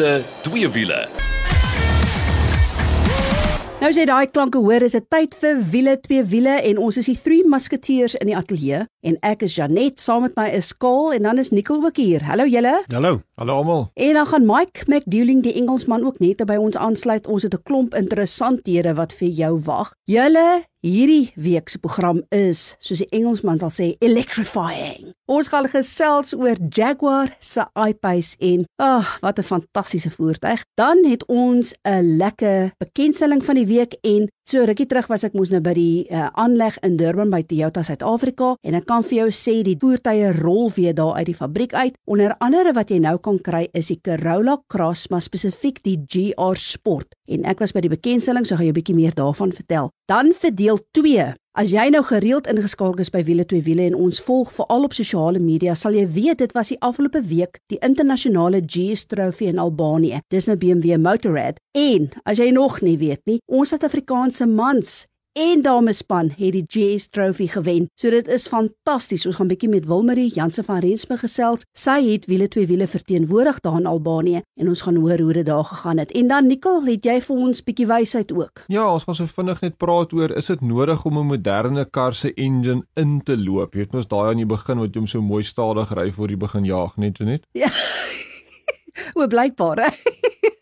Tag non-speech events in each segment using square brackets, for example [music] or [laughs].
wiele, twee wiele. Nou as jy daai klanke hoor, is dit tyd vir wiele, twee wiele en ons is die drie musketeers in die ateljee en ek is Janet, saam met my is Skaal en dan is Nicole ook hier. Hallo julle. Hallo, hallo almal. En dan gaan Mike McDouling die Engelsman ook net by ons aansluit. Ons het 'n klomp interessanthede wat vir jou wag. Julle Hierdie week se program is, soos die Engelsman sal sê, electrifying. Ons gaan gesels oor Jaguar se I-Pace en ag, oh, wat 'n fantastiese voertuig. Dan het ons 'n lekker bekendstelling van die week en so rukkie terug was ek mos nou by die uh, aanleg in Durban by Toyota Suid-Afrika en ek kan vir jou sê die voertuie rol weer daar uit die fabriek uit. Onder andere wat jy nou kan kry is die Corolla Cross, maar spesifiek die GR Sport. En ek was by die bekendstelling, so gaan jy 'n bietjie meer daarvan vertel. Dan vir deel 2. As jy nou gereeld ingeskakel is by Wiele 2 Wiele en ons volg veral op sosiale media, sal jy weet dit was die afgelope week die internasionale GS Trophy in Albanië. Dis nou BMW Motorrad. En as jy nog nie weet nie, ons Suid-Afrikaanse mans en damespan het die GS Trophy gewen. So dit is fantasties. Ons gaan bietjie met Wilmarie Jansen van Rensburg gesels. Sy het wiele twee wiele verteenwoordig daar in Albanië en ons gaan hoor hoe dit daar gegaan het. En dan Nicole, het jy vir ons bietjie wysheid ook? Ja, ons gaan so vinnig net praat oor is dit nodig om 'n moderne kar se engine in te loop? Jy weet mos daai aan die begin wat jy hom so mooi stadig ry voor jy begin jaag net net. Ja. [laughs] o, blykbaar.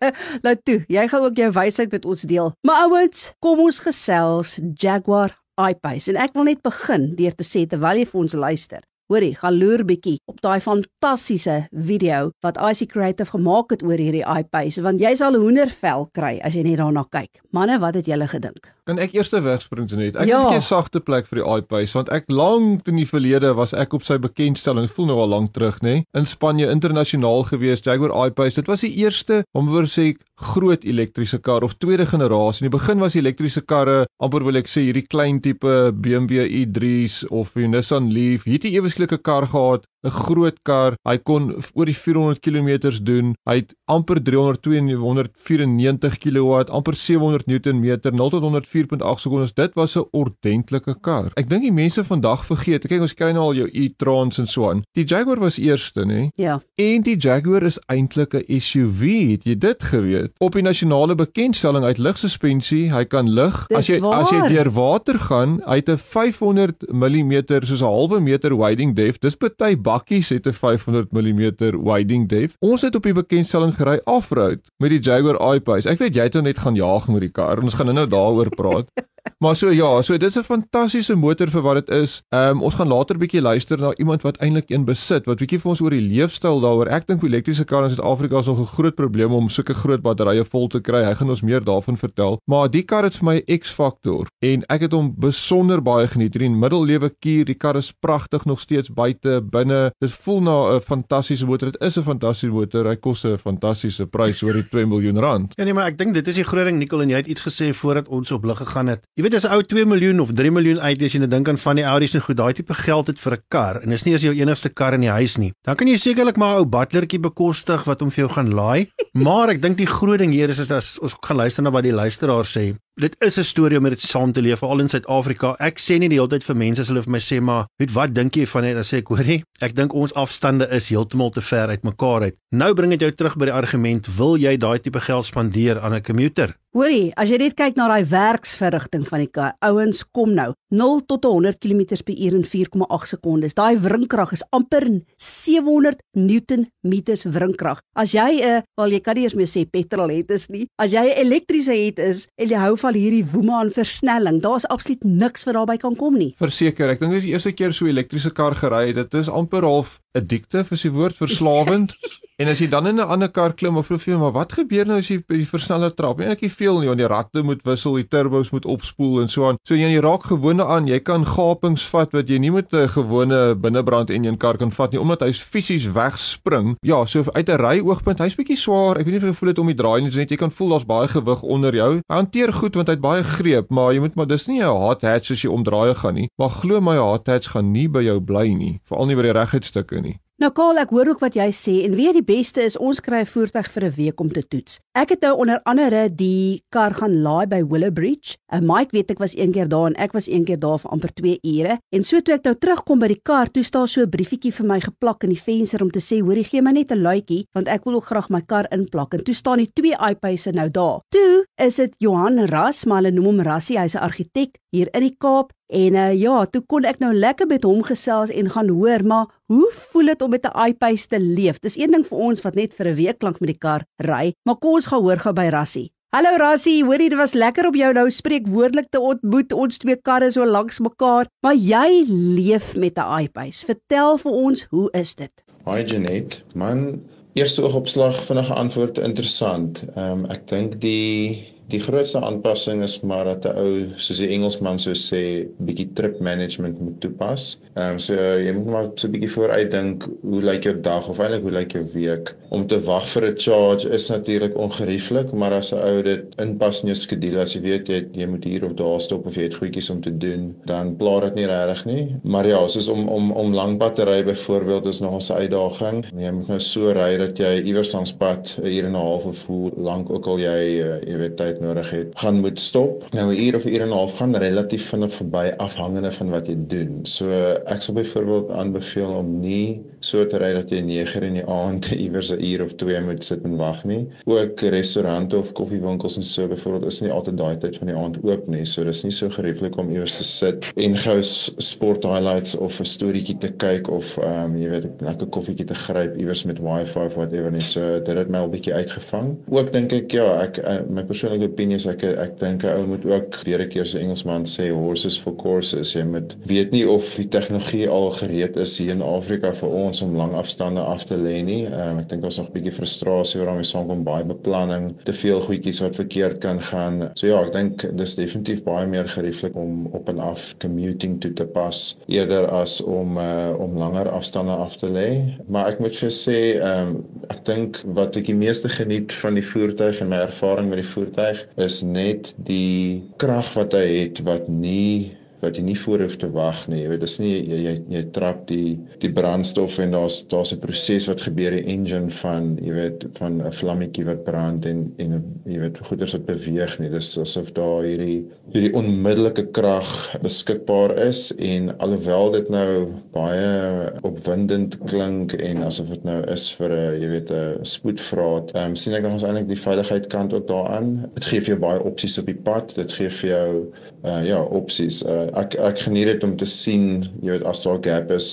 [laughs] nou toe, jy gaan ook jou wysheid met ons deel. Maar ouens, kom ons gesels Jaguar I-Pace en ek wil net begin deur te sê terwyl jy vir ons luister. Hoorie, gaan loer bietjie op daai fantastiese video wat IC Creative gemaak het oor hierdie I-Pace want jy sal hoendervel kry as jy net daarna kyk. Manne, wat het julle gedink? Kan ek eers wegspring toe net? Ek Ja. het 'n bietjie sagte plek vir die iPace want ek lank in die verlede was ek op sy bekendstelling, ek voel nou al lank terug, nê, in Spanje internasionaal gewees, Jaguar iPace. Dit was die eerste, om oor sê ek, groot elektriese kar of tweede generasie. In die begin was elektriese karre amper wil ek sê hierdie klein tipe BMW i3s of Nissan Leaf. Hierdie ewesklike kar gehad, 'n groot kar. Hy kon oor die 400 km doen. Hy het amper 39294 kW, amper 700 Newtonmeter, 0 tot 104.8 sekondes. Dit was 'n ordentlike kar. Ek dink die mense vandag vergeet. Kyk, ons kry nou al jou e-trons en so aan. Die Jaguar was eerste, nê? Ja. En die Jaguar is eintlik 'n SUV. Het jy dit geweet? Op die nasionale bekendstelling uit lugsuspensie, hy kan lig. Dis As jy as jy waar. deur water gaan, hy het 'n 500 mm soos 'n halwe meter wading depth. Dis party bakkies het 'n 500 mm wading depth. Ons het op die bekendstelling gery off-road met die Jaguar I-Pace. Ek weet jy het nou net gaan jaag met die kar. Ons gaan nou daaroor praat. [laughs] Maar so ja, so dit is 'n fantastiese motor vir wat dit is. Ehm um, ons gaan later bietjie luister na iemand wat eintlik een besit wat bietjie vir ons oor die leefstyl daaroor. Ek dink elektriese karre in Suid-Afrika is nog 'n groot probleem om sulke groot batterye vol te kry. Hy gaan ons meer daarvan vertel. Maar die kar het vir my 'n X-faktor en ek het hom besonder baie geniet. Hierdie middellewe kier, die kar is pragtig nog steeds buite, binne. Dit voel na 'n fantastiese motor. Dit is 'n fantastiese motor. Hy kos 'n fantastiese prys oor die 2 miljoen rand. Ja nee, maar ek dink dit is die groot ding Nicole en jy het iets gesê voordat ons op lig gegaan het. Jy weet as 'n ou 2 miljoen of 3 miljoen uit is en jy dink aan van die Audi's en goed, daai tipe geld het vir 'n kar en dis nie as jou enigste kar in die huis nie. Dan kan jy sekerlik maar 'n ou butlertjie bekostig wat hom vir jou gaan laai. [laughs] Maar ek dink die groot ding hier is is as ons gaan luister na wat die luisteraar sê. Dit is 'n storie om dit saam te leef veral in Suid-Afrika. Ek sê nie die hele tyd vir mense as hulle vir my sê maar, weet wat dink jy van dit? Sê ek, hoorie, ek dink ons afstande is heeltemal te ver uit mekaar uit. Nou bring dit jou terug by die argument, wil jy daai tipe geld spandeer aan 'n commuter? Hoorie, as jy net kyk na daai werksverrigting van die kar, ouens, kom nou. 0 tot 100 km/h in 4,8 sekondes. Daai wringkrag is amper 700 Newtonmeters wringkrag. As jy 'n, wel jy kan nie eens meer sê petrol het is nie. As jy 'n elektriese het is en jy hou van hierdie woema aan versnelling, daar's absoluut niks wat daarbey kan kom nie. Verseker, ek dink dis die eerste keer so 'n elektriese kar gery het. Dit is amper half addictive, is die woord verslawend. [laughs] en as jy dan in 'n ander kar klim of vloef jy, maar wat gebeur nou as jy by die versneller trap? Eintlik nie veel nie, want die ratte moet wissel, die turbos moet opspoel en so aan. So jy raak gewoond aan, jy kan gapings vat wat jy nie met 'n gewone binnebrand enjin kar kan vat nie omdat hy's fisies wegspring. Ja, so uit 'n ry oogpunt, hy's bietjie swaar. Ek weet nie of jy gevoel het om die draai nie, net jy kan voel daar's baie gewig onder jou. Hy hanteer goed want hy het baie greep, maar jy moet maar dis nie 'n hot hatch as jy omdraai gaan nie. Maar glo my, 'n hot hatch gaan nie by jou bly nie, veral nie by die reguitstukke nie. Nou Karl, ek hoor ook wat jy sê en weet die beste is ons kry 'n voertuig vir 'n week om te toets. Ek het nou onder andere die kar gaan laai by Willowbridge. 'n Mike weet ek was een keer daar en ek was een keer daar vir amper 2 ure. En so toe ek nou terugkom by die kar, toe staan so 'n briefietjie vir my geplak in die venster om te sê, "Hoorie, gee my net 'n luitjie want ek wil ook graag my kar inplak." En toe staan die twee iPace nou daar. Toe is dit Johan Ras, maar hulle noem hom Rassie, hy's 'n argitek hier in die Kaap En uh, ja, toe kon ek nou lekker met hom gesels en gaan hoor, maar hoe voel dit om met 'n iPace te leef? Dis een ding vir ons wat net vir 'n week lank met die kar ry, maar kom ons gaan hoor gou by Rassie. Hallo Rassie, hoorie dit was lekker op jou nou spreek woordelik te ontmoet. Ons twee karre so langs mekaar, maar jy leef met 'n iPace. Vertel vir ons, hoe is dit? Hi Janet, man, eerste oogopslag vinnige antwoord interessant. Ehm um, ek dink die Die grootste aanpassing is maar dat 'n ou soos die Engelsman sou sê bietjie trip management moet toepas. Ehm um, so jy moet maar so 'n bietjie vooruit dink hoe lyk jou dag of eintlik hoe lyk jou week. Om te wag vir 'n charge is natuurlik ongerieflik, maar as 'n ou dit inpas in jou skedule, as jy weet jy, jy moet hier of daar stop of jy het goedjies om te doen, dan pla dit nie regtig nie. Maar ja, soos om om om lang pad te ry byvoorbeeld is nog 'n uitdaging. Jy moet nou so ry dat jy iewers langs pad 'n uur en 'n half of hoe lank ook al jy uh, jy weet tyd nodig het, gaan moet stop. Nou 'n uur of 'n uur en 'n half gaan relatief vinnig verby afhangende van wat jy doen. So ek sal byvoorbeeld aanbeveel om nie so te ry dat jy 9:00 in die aand [laughs] iewers 'n uur of 2 moet sit en wag nie. Ook restaurante of koffiewinkels en so byvoorbeeld is nie altyd daai tyd van die aand oop nie. So dis nie so gerieflik om iewers te sit en gou sport highlights of 'n storieetjie te kyk of ehm um, jy weet 'n lekker koffietjie te gryp iewers met wifi of whatever nie. So dit het my al bietjie uitgevang. Ook dink ek ja, ek uh, my persoonlike is ek ek dink 'n ou moet ook weer 'n keer se Engelsman sê horses for courses. Jy moet weet nie of die tegnologie al gereed is hier in Afrika vir ons ons om lang afstande af te lê nie. Um, ek dink ons nog 'n bietjie frustrasie oor daarmee saamkom baie beplanning, te veel goedjies wat verkeerd kan gaan. So ja, ek dink dis definitief baie meer gerieflik om op en af commuting toe te pas eerder as om uh, om langer afstande af te lê. Maar ek moet vir sê, um, ek dink wat ek die meeste geniet van die voertuig en my ervaring met die voertuig is net die krag wat hy het wat nie wat jy nie voor hoef te wag nie. Jy weet, dis nie jy jy, jy trap die die brandstof en daar's daar's 'n proses wat gebeur die engine van jy weet van 'n vlammetjie wat brand en en jy weet goeders wat beweeg nie. Dis asof daar hierdie hierdie onmiddellike krag beskikbaar is en alhoewel dit nou baie opwindend klink en asof dit nou is vir 'n jy weet 'n spoedvraat, ehm um, sien ek dan ons eintlik die veiligheidskant ook daaraan. Dit gee vir jou baie opsies op die pad. Dit gee vir jou uh ja, opsies. Uh ek ek geniet dit om te sien, jy weet as daar gap is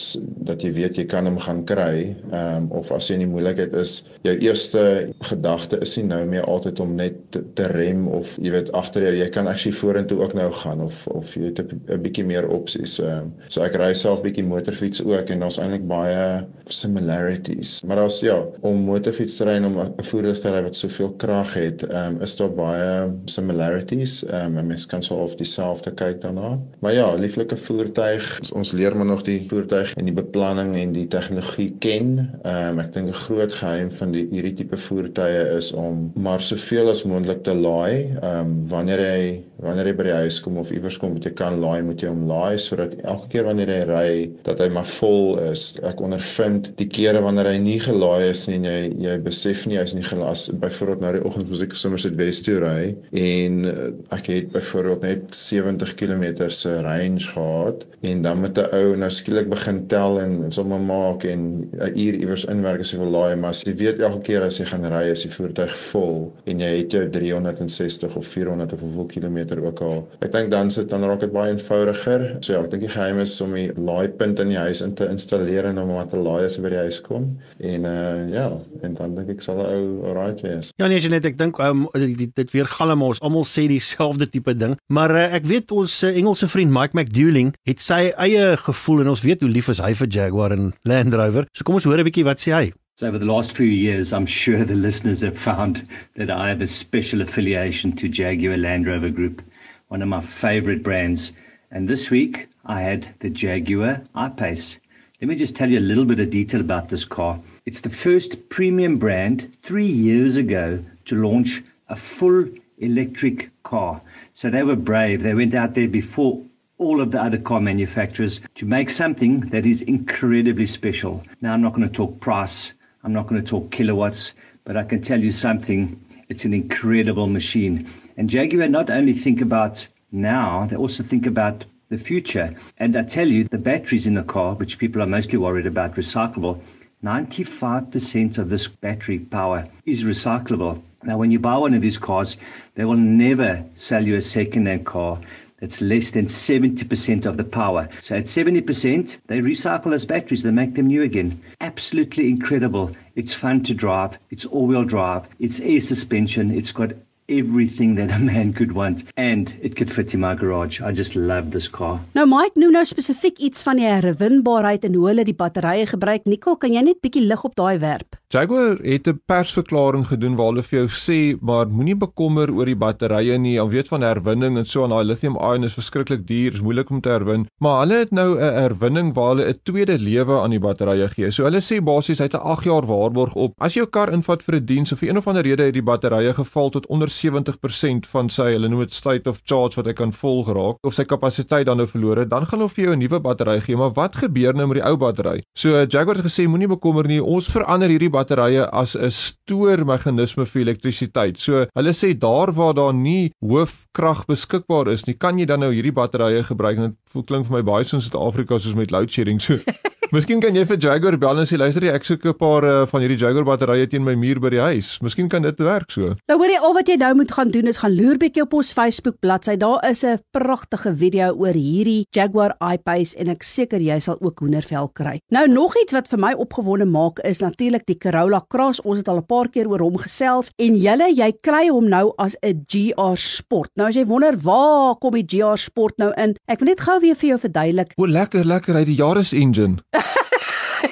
dat jy weet jy kan hom gaan kry. Ehm um, of as jy in die moeilikheid is, jou eerste gedagte is nie nou meer altyd om net te, te rem of jy weet agter jou, jy kan actually vorentoe ook nou gaan of of jy het 'n bietjie meer opsies. Ehm um, so ek ry self bietjie motorfiets ook en daar's eintlik baie similarities. Maar as ja, om motorfiets te ry en om 'n voertuig te ry wat soveel krag het, ehm um, is daar baie similarities. Ehm um, mens kan so of die dieselfde kyk daarna. Maar ja, lieflike voertuig. Ons leer maar nog die voertuig en die beplanning en die tegnologie ken. Ehm um, ek dink 'n groot geheim van die hierdie tipe voertuie is om maar soveel as moontlik te laai. Ehm um, wanneer jy wanneer jy by die huis kom of iewers kom, moet jy kan laai, moet jy hom laai sodat elke keer wanneer jy ry, dat hy maar vol is. Ek ondervind die kere wanneer hy nie gelaai is nie en jy jy besef nie hy's nie gelas. Byvoorbeeld nou die oggend moet ek sommer sit Wes toe ry en uh, ek het byvoorbeeld net 70 km se range gehad en dan met 'n ou nou skielik begin tel en sommer maak en 'n uur iewers inwerk as jy wil laai maar as jy weet elke keer as jy gaan ry is die voertuig vol en jy het jou 360 of 400 of hoeveel kilometer ook al. Ek dink dan sit dan raak dit baie eenvoudiger. So ja ek dink die geheim is om die laaipunt in die huis in te installeer en om wat te laai as jy by die huis kom. En uh ja en dan dink ek sal 'n ou alright wees. Ja nee net ek dink um, dit, dit weer galm ons. Almal sê dieselfde tipe ding maar uh, ek weet ons uh, Engelse vriend Mike McDouling het sy eie gevoel en ons weet hoe lief is hy vir Jaguar en Land Rover. So kom ons hoor 'n bietjie wat sê hy. So over the last few years, I'm sure the listeners have found that I have a special affiliation to Jaguar Land Rover Group, one of my favorite brands. And this week, I had the Jaguar I-Pace. Let me just tell you a little bit of detail about this car. It's the first premium brand three years ago to launch a full electric car. So they were brave. They went out there before all of the other car manufacturers to make something that is incredibly special. Now, I'm not going to talk price, I'm not going to talk kilowatts, but I can tell you something. It's an incredible machine. And Jaguar not only think about now, they also think about the future. And I tell you, the batteries in the car, which people are mostly worried about, recyclable, 95% of this battery power is recyclable. Now, when you buy one of these cars, they will never sell you a second-hand car that's less than 70% of the power. So at 70%, they recycle those batteries, they make them new again. Absolutely incredible. It's fun to drive. It's all-wheel drive. It's air suspension. It's got everything that a man could want and it could fit in my garage. I just love this car. Nou Mike noem nou spesifiek iets van die herwinbaarheid en hoe hulle die batterye gebruik. Nicole, kan jy net bietjie lig op daai werp? Jaguar het 'n persverklaring gedoen waar hulle vir jou sê, maar moenie bekommer oor die batterye nie. Al weet van herwinning en so aan daai lithium-ion is verskriklik duur, is moeilik om te herwin, maar hulle het nou 'n herwinning waar hulle 'n tweede lewe aan die batterye gee. So hulle sê basies hy het 'n 8 jaar waarborg op. As jy jou kar invat vir 'n diens of vir een of ander rede het die batterye geval tot onder 70% van sy hulle noem dit state of charge wat hy kan vol geraak of sy kapasiteit dan nou verloor het, dan gaan hulle vir jou 'n nuwe battery gee. Maar wat gebeur nou met die ou battery? So Jaguar het gesê moenie bekommer nie, ons verander hierdie batterye as 'n stoormeganisme vir elektrisiteit. So hulle sê daar waar daar nie hoofkrag beskikbaar is nie, kan jy dan nou hierdie batterye gebruik. Dit voel klink vir my baie soos Suid-Afrika soos met load shedding. So [laughs] Miskien kan jy vir Jaguar bel en sê luister jy ek soek 'n paar uh, van hierdie Jaguar batterye teen my muur by die huis. Miskien kan dit werk so. Nou hoor jy al wat jy nou moet gaan doen is gaan loer bietjie op ons Facebook bladsy. Daar is 'n pragtige video oor hierdie Jaguar I-Pace en ek seker jy sal ook hoendervel kry. Nou nog iets wat vir my opgewonde maak is natuurlik die Corolla Cross. Ons het al 'n paar keer oor hom gesels en julle jy kry hom nou as 'n GR Sport. Nou as jy wonder waar kom die GR Sport nou in? Ek wil net gou weer vir jou verduidelik. O lekker lekker hy die Yaris engine. [laughs]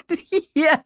[laughs] ja,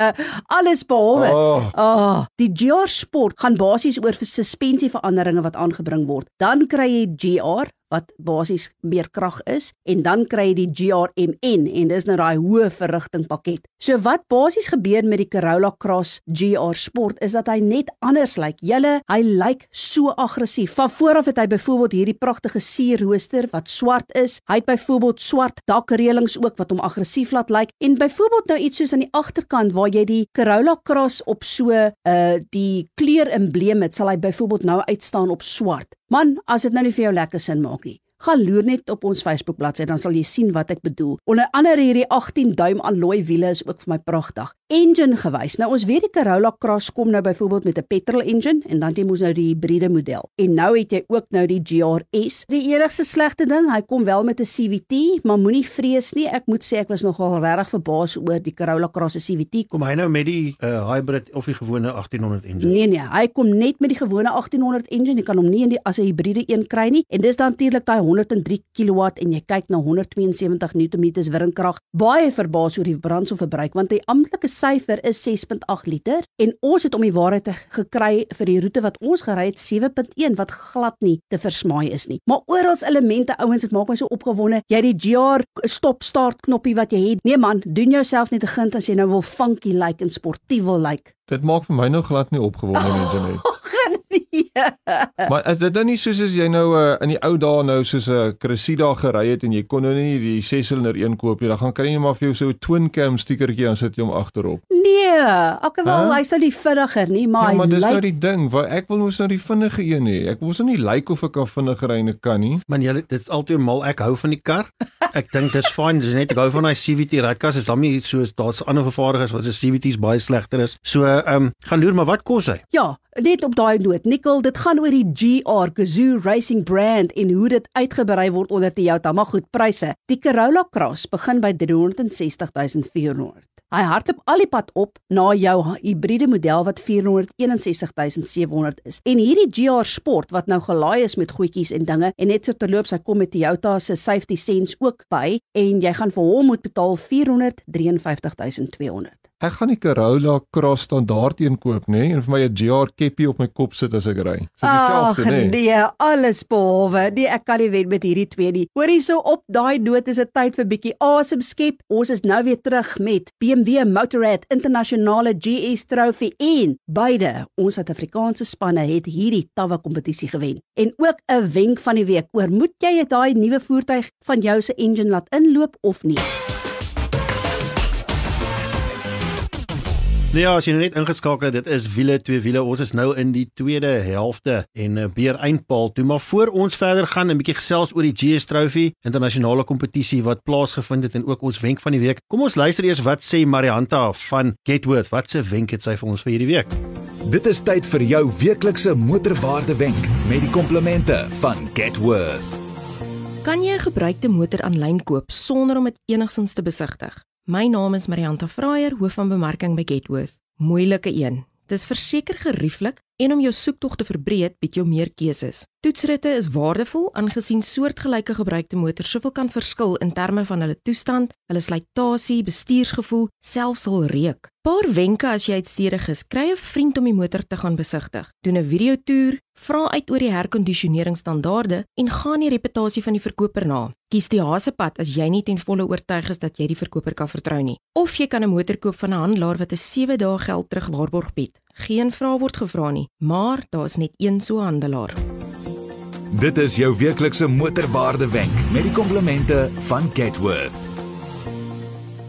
alles behalwe. Oh. Ah, die GR Sport gaan basies oor vir suspensieveranderinge wat aangebring word. Dan kry jy GR wat basies meer krag is en dan kry jy die GRMN en dis nou daai hoë verrigting pakket. So wat basies gebeur met die Corolla Cross GR Sport is dat hy net anders lyk. Julle, hy lyk so aggressief. Van voor af het hy byvoorbeeld hierdie pragtige sierrooster wat swart is. Hy het byvoorbeeld swart dakreëlings ook wat hom aggressief laat lyk en byvoorbeeld nou iets soos aan die agterkant waar jy die Corolla Cross op so uh die kleur embleem het, sal hy byvoorbeeld nou uitstaan op swart. Man, as dit nou nie vir jou lekker sin maak nie. Gaan loer net op ons Facebook bladsy dan sal jy sien wat ek bedoel. Onder andere hierdie 18 duim alloy wiele is ook vir my pragtig. Engine gewys. Nou ons weet die Corolla Cross kom nou byvoorbeeld met 'n petrol engine en dan jy moes nou die hybride model. En nou het jy ook nou die GRS. Die enigste slegte ding, hy kom wel met 'n CVT, maar moenie vrees nie. Ek moet sê ek was nogal regtig verbaas oor die Corolla Cross se CVT. Kom hy nou met die uh, hybrid of die gewone 1800 engine? Nee nee, hy kom net met die gewone 1800 engine. Jy kan hom nie in die as 'n hybride een kry nie. En dis dan natuurlik daai 103 kW en jy kyk na 172 Nm wringkrag. Baie verbaas oor die brandstofverbruik want die amptelike syfer is 6.8 liter en ons het om die waarheid te gekry vir die roete wat ons gery het 7.1 wat glad nie te versmaai is nie. Maar oral elemente ouens, dit maak my so opgewonde. Jy het die GR stop start knoppie wat jy het. Nee man, doen jouself net 'n gunt as jy nou wil funky lyk like en sportief wil lyk. Like. Dit maak vir my nou glad nie opgewonde nie, Janet. [laughs] nee. Maar is dit nou nie soos as jy nou uh, in die ou dae nou soos 'n uh, Cressida gery het en jy kon nou nie die 6-silinder een koop nie, dan gaan kry jy maar vir jou so 'n twin cam stiekertjie en sit jy hom agterop. Nee, alhoewel huh? hy's nou die vinniger nie, maar, ja, maar dis like... nou die ding, wat ek wil mos nou die vinnige een hê. Ek wil mos nou nie lyk like of ek kan vinniger ry en ek kan nie. Man, jy dit is altyd mal ek hou van die kar. [laughs] Ek dink dit's fyn, dis net ek hou van daai CVT radkas, is dan nie so daar's ander vervaardigers wat se CVT's baie slegter is. So, ehm um, gaan loer maar wat kos hy? Ja, net op daai noot. Nicole, dit gaan oor die GR Gazoo Racing brand en hoe dit uitgebrei word onder Toyota. Maar goed, pryse. Die Corolla Cross begin by 360400. Hy hardloop al die pad op na jou hibriede model wat 461700 is. En hierdie GR Sport wat nou gelaai is met goedjies en dinge en net so terloops hy kom met Toyota se safety sense ook by en jy gaan vir hom moet betaal 453200. Ek gaan die Corolla Cross standaard een koop, nê, nee, en vir my 'n GR keppie op my kop sit as ek ry. Dis dieselfde, nê. Nee. nee, alles behalwe. Nee, ek kan nie wen met hierdie twee nie. Hoor hierso op daai noot is dit tyd vir bietjie asem skep. Ons is nou weer terug met BMW Motorrad Internasionale GS Trophy en beide ons Suid-Afrikaanse spanne het hierdie tawwe kompetisie gewen. En ook 'n wenk van die week. Oor moet jy daai nuwe voertuig van jou se engine laat inloop of nie? Ja, as jy nou net ingeskakel het, dit is wiele twee wiele. Ons is nou in die tweede helfte en 'n uh, beer eindpaal toe, maar voor ons verder gaan 'n bietjie gesels oor die GS Trophy internasionale kompetisie wat plaasgevind het en ook ons wenk van die week. Kom ons luister eers wat sê Marianta van Getworth. Wat se wenk het sy vir ons vir hierdie week? Dit is tyd vir jou weeklikse motorwaarde wenk met die komplimente van Getworth. Kan jy 'n gebruikte motor aanlyn koop sonder om dit enigsins te besigtig? My naam is Marianta Fraier, hoof van bemarking by Getworth. Moeilike een. Dis verseker gerieflik en om jou soektog te verbreek, bied jou meer keuses. Toetsritte is waardevol aangesien soortgelyke gebruikte motors soveel kan verskil in terme van hulle toestand, hulle slytasie, bestuursgevoel, selfs hul reuk. Paar wenke as jy uitstedig is, kry 'n vriend om die motor te gaan besigtig. Doen 'n videotoer, vra uit oor die herkondisioneringsstandaarde en gaan die reputasie van die verkoper na. Kies die hasepad as jy nie ten volle oortuig is dat jy die verkoper kan vertrou nie. Of jy kan 'n motor koop van 'n handelaar wat 'n 7 dae geld terug waarborg bied. Geen vrae word gevra nie, maar daar is net een so handelaar. Dit is jou weeklikse motorwaarde wenk met die komplimente van Getworth.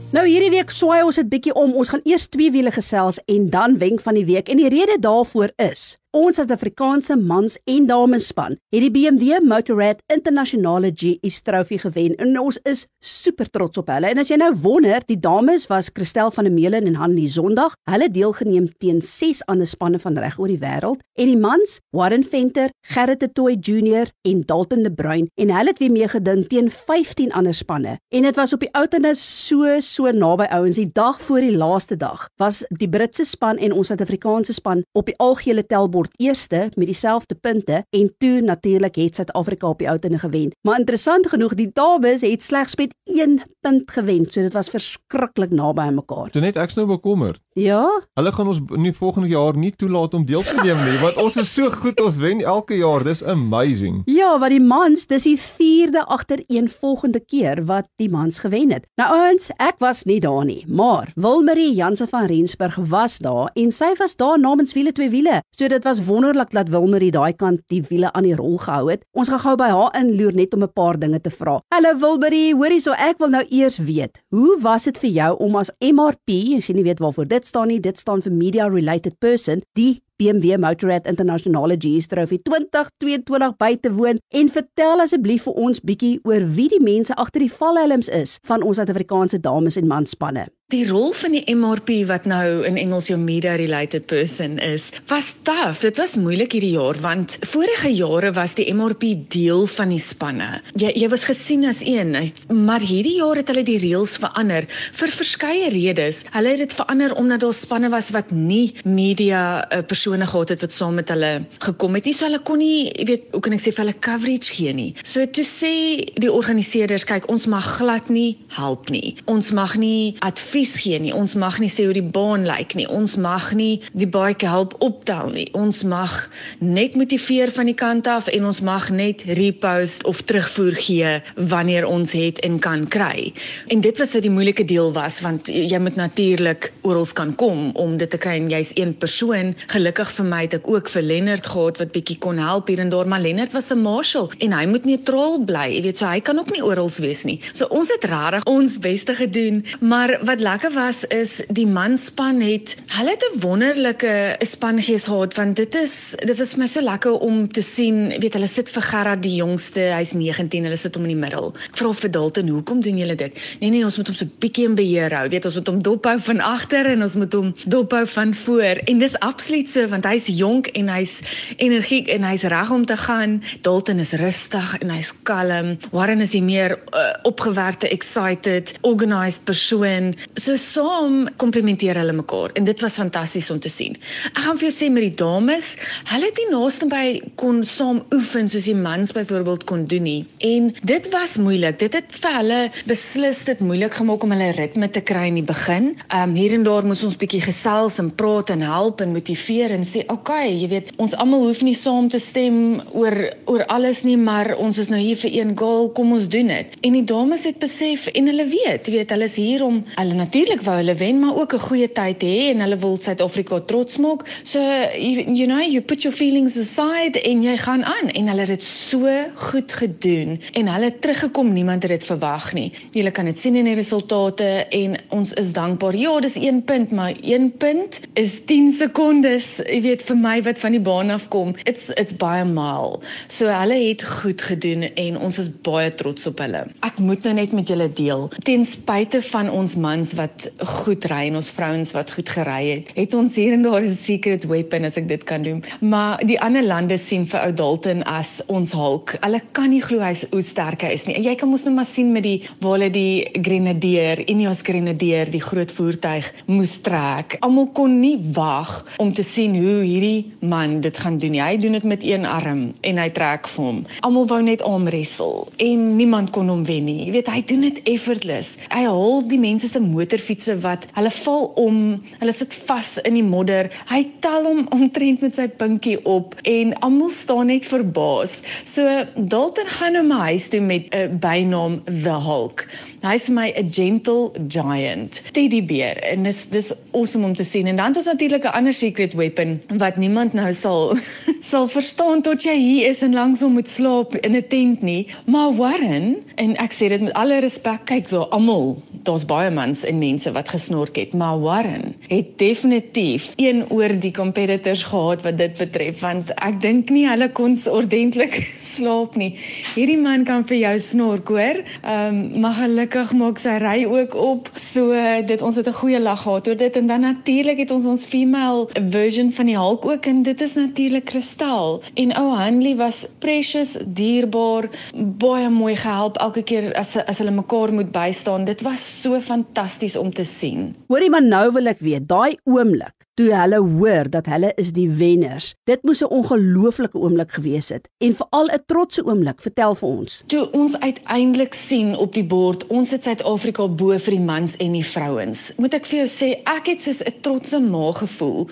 Nou hierdie week swaai ons dit bietjie om. Ons gaan eers twee wiele gesels en dan wenk van die week. En die rede daarvoor is Ons Suid-Afrikaanse mans en dames span het die BMW Motorrad Internasionale GS Trophy gewen en ons is super trots op hulle. En as jy nou wonder, die dames was Christel van der Meulen en Hanlie Sondag. Hulle deelgeneem teen 6 ander spanne van reg oor die wêreld en die mans, Warren Venter, Gerrit de Tooy Junior en Dalton de Bruin en hulle het weer meegeding teen 15 ander spanne. En dit was op die ouderne so so naby ouens. Die dag voor die laaste dag was die Britse span en ons Suid-Afrikaanse span op die algehele tel word eerste met dieselfde punte en toe natuurlik het Suid-Afrika op die outene gewen. Maar interessant genoeg, die dames het slegs met 1 punt gewen, so dit was verskriklik naby aan mekaar. Toe net ek's nou bekommerd. Ja. Hulle gaan ons in die volgende jaar nie toelaat om deel te neem nie, want ons is so goed, ons wen elke jaar. Dis amazing. Ja, wat die mans, dis die 4de agtereen volgende keer wat die mans gewen het. Nou ouens, ek was nie daar nie, maar Wilmarie Jansen van Rensburg was daar en sy was daar namens wiele twee wiele. So dit was wonderlik dat Wilmarie daai kant die wiele aan die rol gehou het. Ons gaan gou by haar inloer net om 'n paar dinge te vra. Hallo Wilmarie, hoorie so ek wil nou eers weet, hoe was dit vir jou om as MRP, as jy nie weet waarvoor dit staan nie, dit staan vir Media Related Person, die BMW Motorrad Internasionale GS Trophy 2022 by te woon en vertel asseblief vir ons bietjie oor wie die mense agter die valhelms is van ons Suid-Afrikaanse dames en manspanne. Die rol van die MRP wat nou in Engels jou media related person is, was taaf. Dit was moeilik hierdie jaar want vorige jare was die MRP deel van die spanne. Jy jy was gesien as een, maar hierdie jaar het hulle die reëls verander vir verskeie redes. Hulle het dit verander omdat daar spanne was wat nie media uh, persone gehad het wat saam met hulle gekom het nie. So hulle kon nie, jy weet, hoe kan ek sê vir hulle coverage gee nie. So toe sê die organiseerders, kyk, ons mag glad nie help nie. Ons mag nie advies advies gee nie. Ons mag nie sê hoe die baan lyk nie. Ons mag nie die baadjie help optel nie. Ons mag net motiveer van die kant af en ons mag net repost of terugvoer gee wanneer ons het en kan kry. En dit was wat die moeilike deel was want jy moet natuurlik oral kan kom om dit te kry en jy's een persoon. Gelukkig vir my het ek ook vir Lennard gehad wat bietjie kon help hier en daar, maar Lennard was 'n marshal en hy moet neutraal bly. Jy weet, so hy kan ook nie oral wees nie. So ons het regtig ons beste gedoen, maar wat lekker was is die manspan het hulle het 'n wonderlike spangees gehad want dit is dit was my so lekker om te sien weet hulle sit vir Gerard die jongste hy's 19 hulle sit hom in die middel. Ek vra vir Dalton hoekom doen julle dit? Nee nee ons moet hom so bietjie in beheer hou weet ons moet hom dophou van agter en ons moet hom dophou van voor. En dis absoluut so want hy's jonk en hy's energiek en hy's reg om te gaan. Dalton is rustig en hy's kalm. Warren is die meer uh, opgewerkte excited organized persoon So saam komplementeer hulle mekaar en dit was fantasties om te sien. Ek gaan vir jou sê met die dames, hulle het nie naaste by kon saam oefen soos die mans byvoorbeeld kon doen nie. En dit was moeilik. Dit het vir hulle beslis dit moeilik gemaak om hulle ritme te kry in die begin. Ehm um, hier en daar moes ons bietjie gesels en praat en help en motiveer en sê, "Oké, okay, jy weet, ons almal hoef nie saam te stem oor oor alles nie, maar ons is nou hier vir een goal, kom ons doen dit." En die dames het besef en hulle weet, jy weet, hulle is hier om hulle natuurlik wou hulle wen, maar ook 'n goeie tyd hê en hulle wil Suid-Afrika trots maak. So you, you know, you put your feelings aside en jy gaan aan en hulle het dit so goed gedoen en hulle teruggekom, niemand het dit verwag nie. Jy kan dit sien in die resultate en ons is dankbaar. Ja, dis 1 punt, maar 1 punt is 10 sekondes, jy weet vir my wat van die baan af kom. It's it's baie mal. So hulle het goed gedoen en ons is baie trots op hulle. Ek moet nou net met julle deel. Ten spyte van ons mans wat goed ry en ons vrouens wat goed gery het, het ons hier en daar 'n secret weapon as ek dit kan noem. Maar die ander lande sien vir ou Dalton as ons hulk. Hulle kan nie glo hy's hoe sterk hy is nie. Jy kan mos nou maar sien met die waar hulle die Grenadier, Ineos Grenadier, die groot voertuig moes trek. Almal kon nie wag om te sien hoe hierdie man dit gaan doen nie. Hy doen dit met een arm en hy trek vir hom. Almal wou net armwrestle en niemand kon hom wen nie. Jy weet, hy doen dit effortless. Hy haal die mense se motorfietsse wat hulle val om, hulle sit vas in die modder. Hy tel hom omtrent met sy pinkie op en almal staan net verbaas. So Dalton gaan na my huis toe met 'n bynaam The Hulk. Hy's my 'n gentle giant teddy bear en dis dis awesome om te sien. En dan is natuurlik 'n ander secret weapon wat niemand nou sal [laughs] sal verstaan tot jy hier is en langs hom moet slaap in 'n tent nie. Maar Warren en ek sê dit met alle respek, kyk so almal, daar's baie mans en mense wat gesnork het, maar Warren het definitief een oor die competitors gehad wat dit betref want ek dink nie hulle kon ordentlik [laughs] slaap nie. Hierdie man kan vir jou snork, hoor. Ehm um, maar gelukkig maak sy ry ook op. So dit ons het 'n goeie lag gehad oor dit en dan natuurlik het ons ons female version van die Hulk ook en dit is natuurlik Kristal. En ou Hanley was precious, dierbaar, baie mooi gehelp elke keer as as hulle mekaar moet bystaan. Dit was so fantasties om te sien. Hoorie maar nou wil ek weet, daai oomblik toe hulle hoor dat hulle is die wenners. Dit moes 'n ongelooflike oomblik gewees het en veral 'n trotse oomblik. Vertel vir ons. Toe ons uiteindelik sien op die bord, ons het Suid-Afrika bo vir die mans en die vrouens. Moet ek vir jou sê, ek het soos 'n trotse ma gevoel.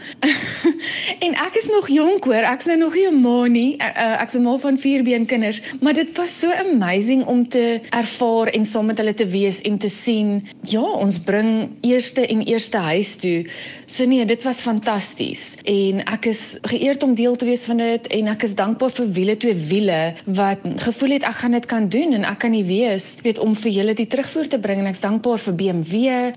[laughs] en ek is nog jonk hoor, ek's nou nog nie 'n ma nie. Ek's 'n ma van vierbeen kinders, maar dit was so amazing om te ervaar en saam met hulle te wees en te sien, ja, ons bring eerste en eerste huis toe. So nee, dit was was fantasties en ek is geëerd om deel te wees van dit en ek is dankbaar vir wiele twee wiele wat gevoel het ek gaan dit kan doen en ek kan nie wees weet om vir julle die terugvoer te bring en ek's dankbaar vir BMW,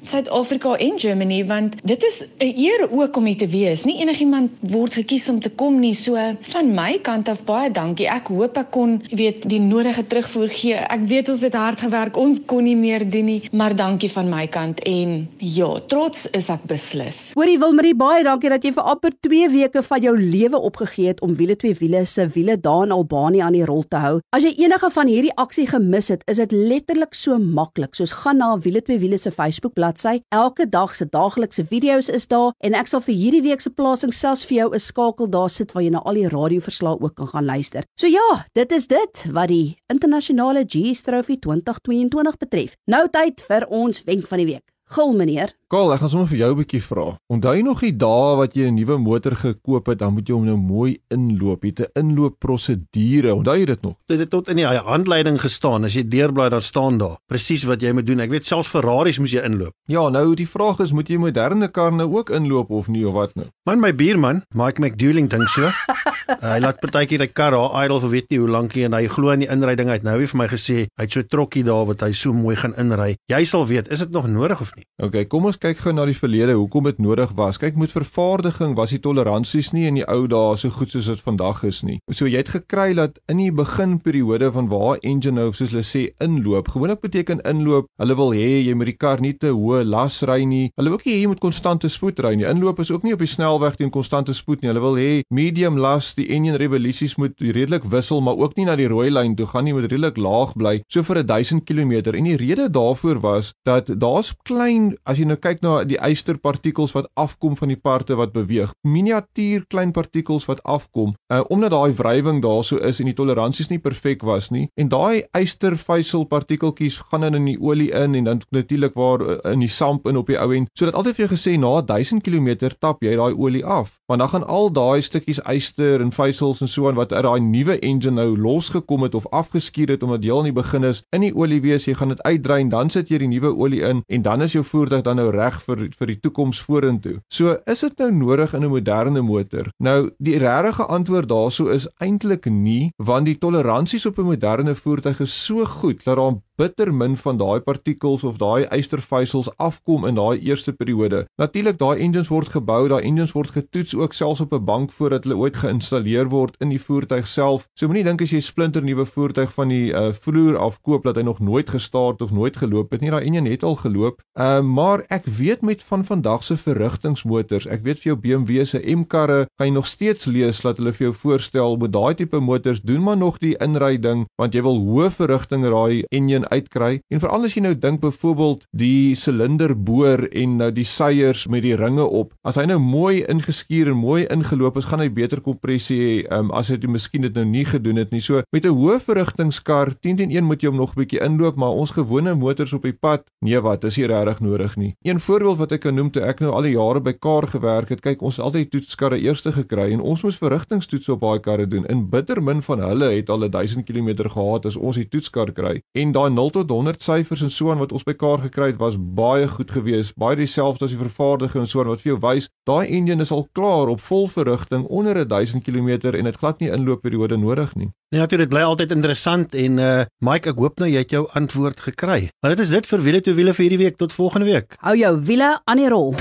Suid-Afrika en Germany want dit is 'n eer ook om hier te wees. Nie enigiemand word gekies om te kom nie. So van my kant af baie dankie. Ek hoop ek kon weet die nodige terugvoer gee. Ek weet ons het hard gewerk. Ons kon nie meer doen nie, maar dankie van my kant en ja, trots is ek beslis. Hoorie Wilmarie baie dankie dat jy vir amper 2 weke van jou lewe opgegee het om wiele twee wiele se wiele daar in Albanië aan die rol te hou. As jy enige van hierdie aksie gemis het, is dit letterlik so maklik. Soos gaan na wiele twee wiele se Facebook bladsy. Elke dag se daaglikse video's is daar en ek sal vir hierdie week se plasing selfs vir jou 'n skakel daar sit waar jy na al die radioverslae ook kan gaan luister. So ja, dit is dit wat die internasionale GS Trophy 2022 betref. Nou tyd vir ons wenk van die week. Gil meneer. Karl, ek gaan sommer vir jou 'n bietjie vra. Onthou jy nog die dae wat jy 'n nuwe motor gekoop het, dan moet jy hom nou mooi inloop. Jy het 'n inloopprosedure. Onthou jy dit nog? Dit het tot in die handleiding gestaan. As jy deurblaai, daar staan daar presies wat jy moet doen. Ek weet selfs Ferraris moet jy inloop. Ja, nou die vraag is, moet jy moderne kar nou ook inloop of nie of wat nou? Man, my buurman, Mike McDouling dink so. [laughs] uh, [laughs] hy laat partykeer die kar daar idle vir weet nie hoe lank nie en hy glo in die inryding. Nou het hy vir my gesê hy het so trokkie daar wat hy so mooi gaan inry. Jy sal weet, is dit nog nodig of nie? Okay, kom ons kyk gou na die verlede, hoekom dit nodig was. Kyk, met vervaardiging was die toleransies nie in die ou dae so goed soos dit vandag is nie. So jy het gekry dat in die beginperiode van waar engine nou soos hulle sê inloop, gewoonlik beteken inloop, hulle wil hê jy moet die kar nie te hoë las ry nie. Hulle wil ook nie hê jy moet konstante spoed ry nie. Inloop is ook nie op die snelweg teen konstante spoed nie. Hulle wil hê medium las, die engine revolusies moet redelik wissel, maar ook nie na die rooi lyn toe gaan nie, moet redelik laag bly, so vir 1000 km. En die rede daarvoor was dat daar's klein as jy nou kyk na die ysterpartikels wat afkom van die parte wat beweeg. Miniatuur klein partikels wat afkom, uh, omdat daai wrywing daarso is en die toleransies nie perfek was nie en daai ysterfysel partikeltjies gaan dan in die olie in en dan natuurlik waar uh, in die samp in op die ou end. So dat altyd vir jou gesê na 1000 km tap jy daai olie af. Maar dan gaan al daai stukkies yster en fysels en so aan wat uit daai nuwe engine nou losgekom het of afgeskuur het omdat jy al in die begin is in die olie wees, jy gaan dit uitdry en dan sit jy die nuwe olie in en dan is jou voertuig dan nou reg vir vir die toekoms vorentoe. So is dit nou nodig in 'n moderne motor. Nou die regte antwoord daarso is eintlik nie want die toleransies op 'n moderne voertuig is so goed dat daar bitter min van daai partikels of daai ysterfysels afkom in daai eerste periode. Natuurlik daai engines word gebou, daai engines word getoets ook selfs op 'n bank voordat hulle ooit geïnstalleer word in die voertuig self. So moenie dink as jy 'n splinter nuwe voertuig van die uh, vloer af koop dat hy nog nooit gestart of nooit geloop het nie. Daai engine het al geloop. Uh, maar ek weet met van vandag se verrigtingsmotors, ek weet vir jou BMW se M-karre kan jy nog steeds lees dat hulle vir jou voorstel met daai tipe motors doen maar nog die inryding want jy wil hoë verrigting raai engine uitkry. En veral as jy nou dink byvoorbeeld die silinderboor en nou die seiers met die ringe op. As hy nou mooi ingeskuur en mooi ingeloop is, gaan hy beter kompressie hê um, as hy dit miskien dit nou nie gedoen het nie. So met 'n hoë verrigtingskar 10 teen 1 moet jy hom nog 'n bietjie inloop, maar ons gewone motors op die pad, nee wat, is nie regtig nodig nie. Een voorbeeld wat ek kan noem toe ek nou al die jare by Kar gewerk het, kyk ons het altyd toetskarre eerste gekry en ons moes verrigtingstoetse op daai karre doen. In bitter min van hulle het al 1000 km gehad as ons die toetskar kry. En daai 0 tot 100 syfers en so aan wat ons by Kar gekry het was baie goed geweest, baie dieselfde as die vervaardiger en so aan wat vir jou wys, daai engine is al klaar op vol verrigting onder 1000 km en dit glad nie inloopperiode nodig nie. Nee, natuurlik, dit bly altyd interessant en uh Mike, ek hoop nou jy het jou antwoord gekry. Maar dit is dit vir wiele toe wiele vir hierdie week tot volgende week. Hou jou wiele aan die rol.